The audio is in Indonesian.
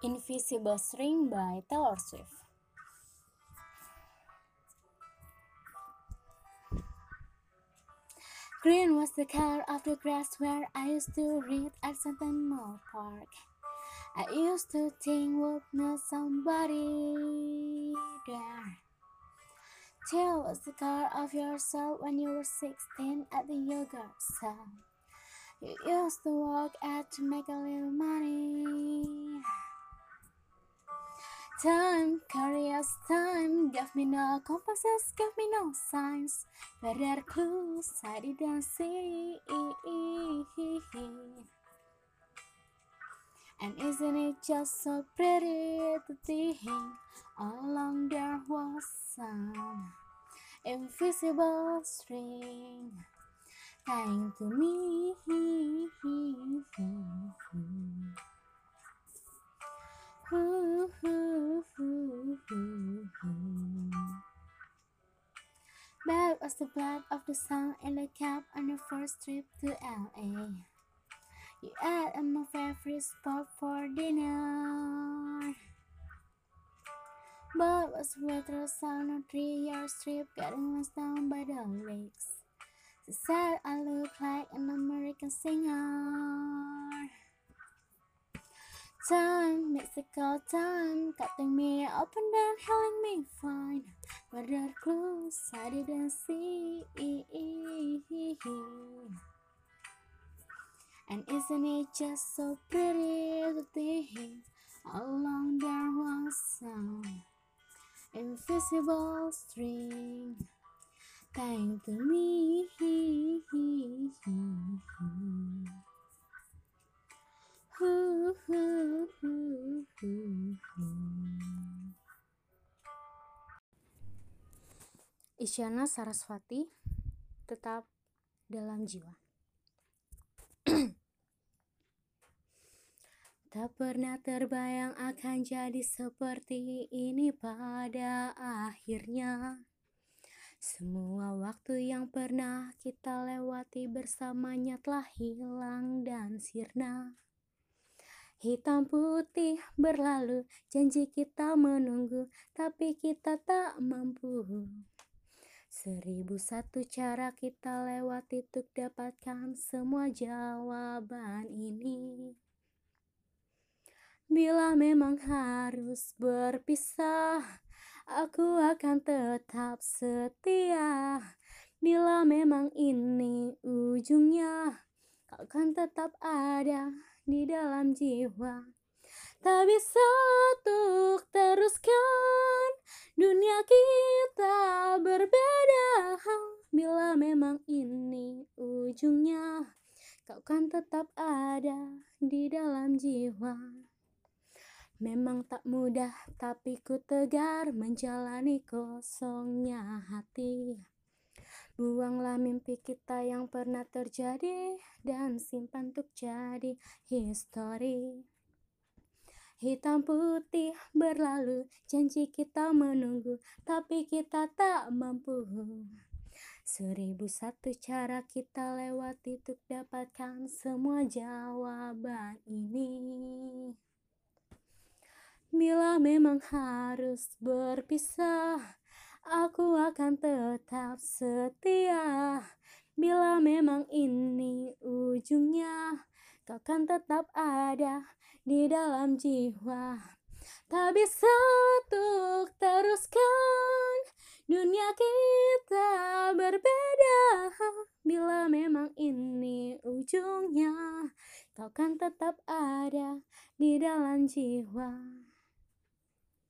Invisible String by Taylor Swift. Green was the color of the grass where I used to read at Centennial Park. I used to think would meet somebody there. Teal was the color of your soul when you were 16 at the yoga shop. You used to work at to make a little money. Time, curious time, gave me no compasses, gave me no signs. Better clues I didn't see. And isn't it just so pretty to think all along there was some invisible string tying to me? Was the blood of the sun in the cup on your first trip to LA. You ate at my favorite spot for dinner. But was a on three-year trip getting lost down by the lakes. She said I look like an American singer. Time, Mexico time, cutting me open and helping me find better clues I didn't see. And isn't it just so pretty to think along there was some invisible string. Tying to me? Isyana Sarasvati tetap dalam jiwa. Tak pernah terbayang akan jadi seperti ini pada akhirnya. Semua waktu yang pernah kita lewati bersamanya telah hilang dan sirna. Hitam putih berlalu, janji kita menunggu, tapi kita tak mampu. Seribu satu cara kita lewati untuk dapatkan semua jawaban ini. Bila memang harus berpisah, aku akan tetap setia. Bila memang ini ujungnya, akan tetap ada di dalam jiwa. Tak bisa untuk teruskan dunia kita berbeda. Bila memang ini ujungnya, kau kan tetap ada di dalam jiwa. Memang tak mudah, tapi ku tegar menjalani kosongnya hati. Buanglah mimpi kita yang pernah terjadi dan simpan untuk jadi histori. Hitam putih berlalu, janji kita menunggu, tapi kita tak mampu. Seribu satu cara kita lewati untuk dapatkan semua jawaban ini. Bila memang harus berpisah, aku akan tetap setia. Bila memang ini ujungnya, kau kan tetap ada di dalam jiwa. Tak bisa untuk teruskan dunia kita berbeda. Bila memang ini ujungnya, kau kan tetap ada di dalam jiwa.